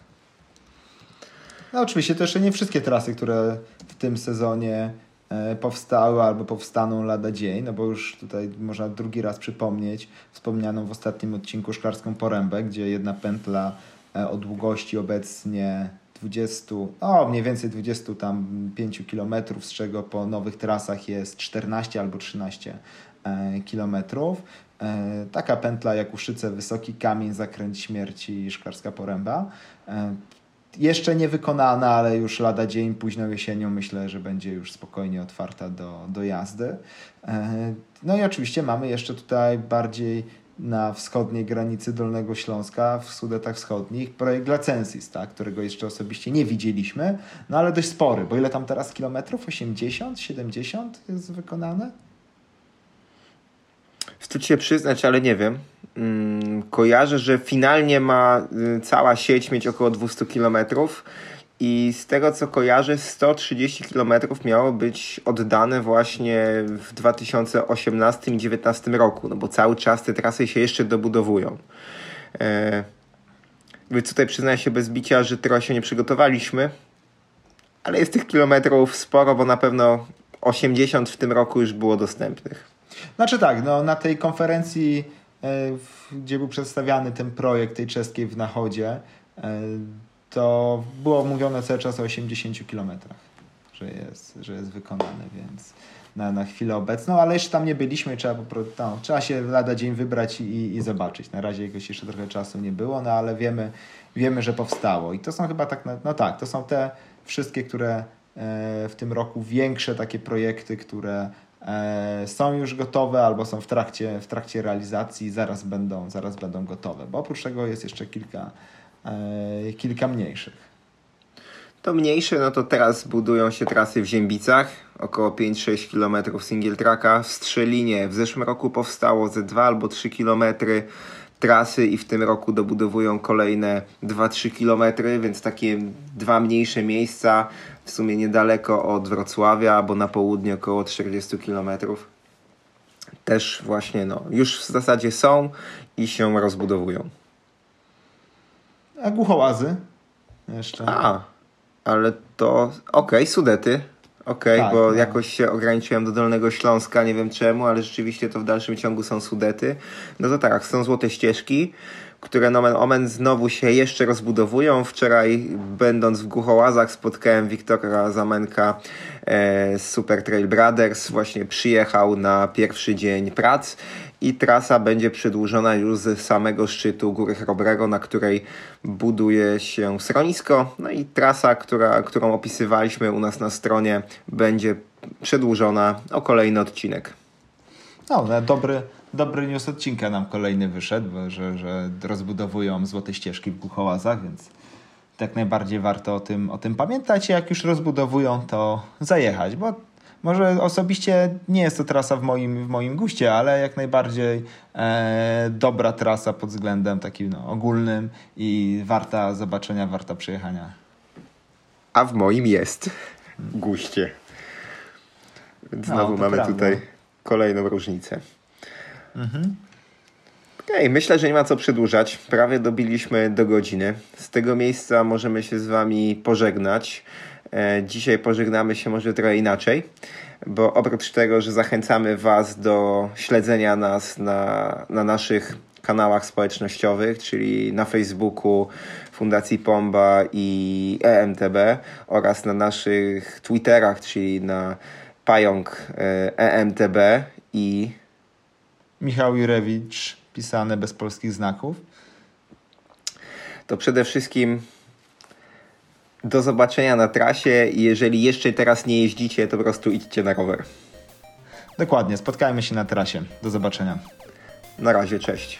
No oczywiście to jeszcze nie wszystkie trasy, które w tym sezonie e, powstały albo powstaną lada dzień, no bo już tutaj można drugi raz przypomnieć wspomnianą w ostatnim odcinku Szklarską Porębę, gdzie jedna pętla e, o długości obecnie 20, o mniej więcej 20 tam 5 kilometrów, z czego po nowych trasach jest 14 albo 13 e, kilometrów. Taka pętla jak Uszyce, Wysoki Kamień, Zakręt Śmierci Szklarska Poręba jeszcze nie wykonana, ale już lada dzień, późną jesienią myślę, że będzie już spokojnie otwarta do, do jazdy. E, no i oczywiście mamy jeszcze tutaj bardziej na wschodniej granicy Dolnego Śląska, w Sudetach Wschodnich, projekt Glacensis, tak, którego jeszcze osobiście nie widzieliśmy, no ale dość spory, bo ile tam teraz kilometrów? 80, 70 jest wykonane? Wstyd się przyznać, ale nie wiem. Hmm, kojarzę, że finalnie ma y, cała sieć mieć około 200 km i z tego co kojarzę 130 km miało być oddane właśnie w 2018 i 2019 roku, no bo cały czas te trasy się jeszcze dobudowują. E, więc tutaj przyznaję się bez bicia, że trochę się nie przygotowaliśmy, ale jest tych kilometrów sporo, bo na pewno 80 w tym roku już było dostępnych. Znaczy tak, no, na tej konferencji, e, gdzie był przedstawiany ten projekt tej czeskiej w Nachodzie, e, to było mówione cały czas o 80 kilometrach, że jest, że jest wykonane, więc na, na chwilę obecną, ale jeszcze tam nie byliśmy, trzeba, po no, trzeba się lada dzień wybrać i, i zobaczyć. Na razie jakoś jeszcze trochę czasu nie było, no ale wiemy, wiemy, że powstało. I to są chyba tak, no tak, to są te wszystkie, które e, w tym roku większe takie projekty, które są już gotowe albo są w trakcie, w trakcie realizacji, zaraz będą, zaraz będą gotowe. Bo oprócz tego jest jeszcze kilka, e, kilka mniejszych. To mniejsze, no to teraz budują się trasy w Ziębicach, około 5-6 km single tracka. W Strzelinie w zeszłym roku powstało ze 2 albo 3 km trasy i w tym roku dobudowują kolejne 2-3 km, więc takie dwa mniejsze miejsca w sumie niedaleko od Wrocławia, albo na południe około 40 km. Też właśnie no, już w zasadzie są i się rozbudowują. A głuchołazy? Jeszcze. A, ale to okej, okay, Sudety. Okej, okay, tak, bo no. jakoś się ograniczyłem do Dolnego Śląska, nie wiem czemu, ale rzeczywiście to w dalszym ciągu są Sudety. No to tak, są Złote Ścieżki, które nomen omen znowu się jeszcze rozbudowują. Wczoraj, będąc w Głuchołazach, spotkałem Wiktora Zamenka e, z Super Trail Brothers. Właśnie przyjechał na pierwszy dzień prac i trasa będzie przedłużona już z samego szczytu Góry Chrobrego, na której buduje się schronisko. No i trasa, która, którą opisywaliśmy u nas na stronie, będzie przedłużona o kolejny odcinek. No, dobry, dobry news odcinka nam kolejny wyszedł, że, że rozbudowują złote ścieżki w Głuchołazach, więc tak najbardziej warto o tym, o tym pamiętać. Jak już rozbudowują, to zajechać, bo może osobiście nie jest to trasa w moim, w moim guście, ale jak najbardziej e, dobra trasa pod względem takim no, ogólnym i warta zobaczenia, warta przejechania. A w moim jest guście. Więc no, znowu mamy prawda. tutaj kolejną różnicę. Mhm. Okay, myślę, że nie ma co przedłużać. Prawie dobiliśmy do godziny. Z tego miejsca możemy się z Wami pożegnać. E, dzisiaj pożegnamy się może trochę inaczej, bo oprócz tego, że zachęcamy Was do śledzenia nas na, na naszych kanałach społecznościowych, czyli na Facebooku Fundacji Pomba i EMTB oraz na naszych Twitterach, czyli na Pająk e, EMTB i Michał Jurewicz, pisane bez polskich znaków. To przede wszystkim do zobaczenia na trasie jeżeli jeszcze teraz nie jeździcie, to po prostu idźcie na rower. Dokładnie, spotkajmy się na trasie. Do zobaczenia. Na razie, cześć.